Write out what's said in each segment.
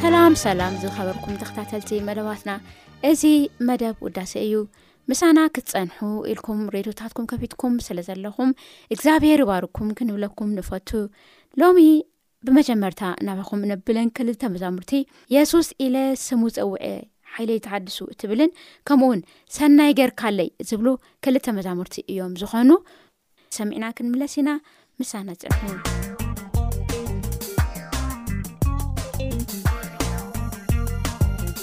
ሰላም ሰላም ዝኸበርኩም ተክታተልቲ መደባትና እዚ መደብ ውዳሰ እዩ ምሳና ክትፀንሑ ኢልኩም ሬድዮታትኩም ከፊትኩም ስለ ዘለኹም እግዚኣብሄር ይባርኩም ክንብለኩም ንፈቱ ሎሚ ብመጀመርታ ናባኹም ነብለን ክልተ መዛሙርቲ የሱስ ኢለ ስሙ ጸውዐ ሓይለይ ተሓድሱ እትብልን ከምኡ ውን ሰናይ ገርካለይ ዝብሉ ክልተ መዛሙርቲ እዮም ዝኾኑ ሰሚዕና ክንምለስ ኢና ምሳና ጽንሑ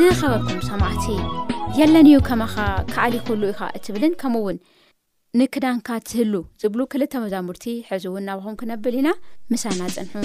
ዝኸበርኩም ሰማዕቲ የለን እዩ ከማኻ ክኣሊ ኩሉ ኢኻ እትብልን ከምኡ እውን ንክዳንካ ትህሉ ዝብሉ ክልተ መዛሙርቲ ሕዚ እውን ናባኹም ክነብል ኢና ምሳና ፅንሑ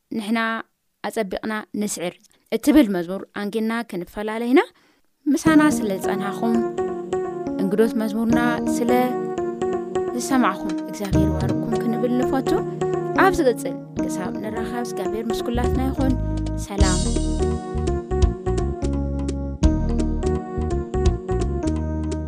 ንሕና ኣጸቢቕና ንስዕር እትብል መዝሙር ኣንጊና ክንፈላለ ኢና ምሳና ስለ ዝጸናኹም እንግዶት መዝሙርና ስለ ዝሰማዕኹም እግዚኣብሔር ዋርኩም ክንብል ንፈቱ ኣብ ዝቕጽል ክሳብ ንራኻብ እግዚኣብሔር ምስኩላትና ይኹን ሰላም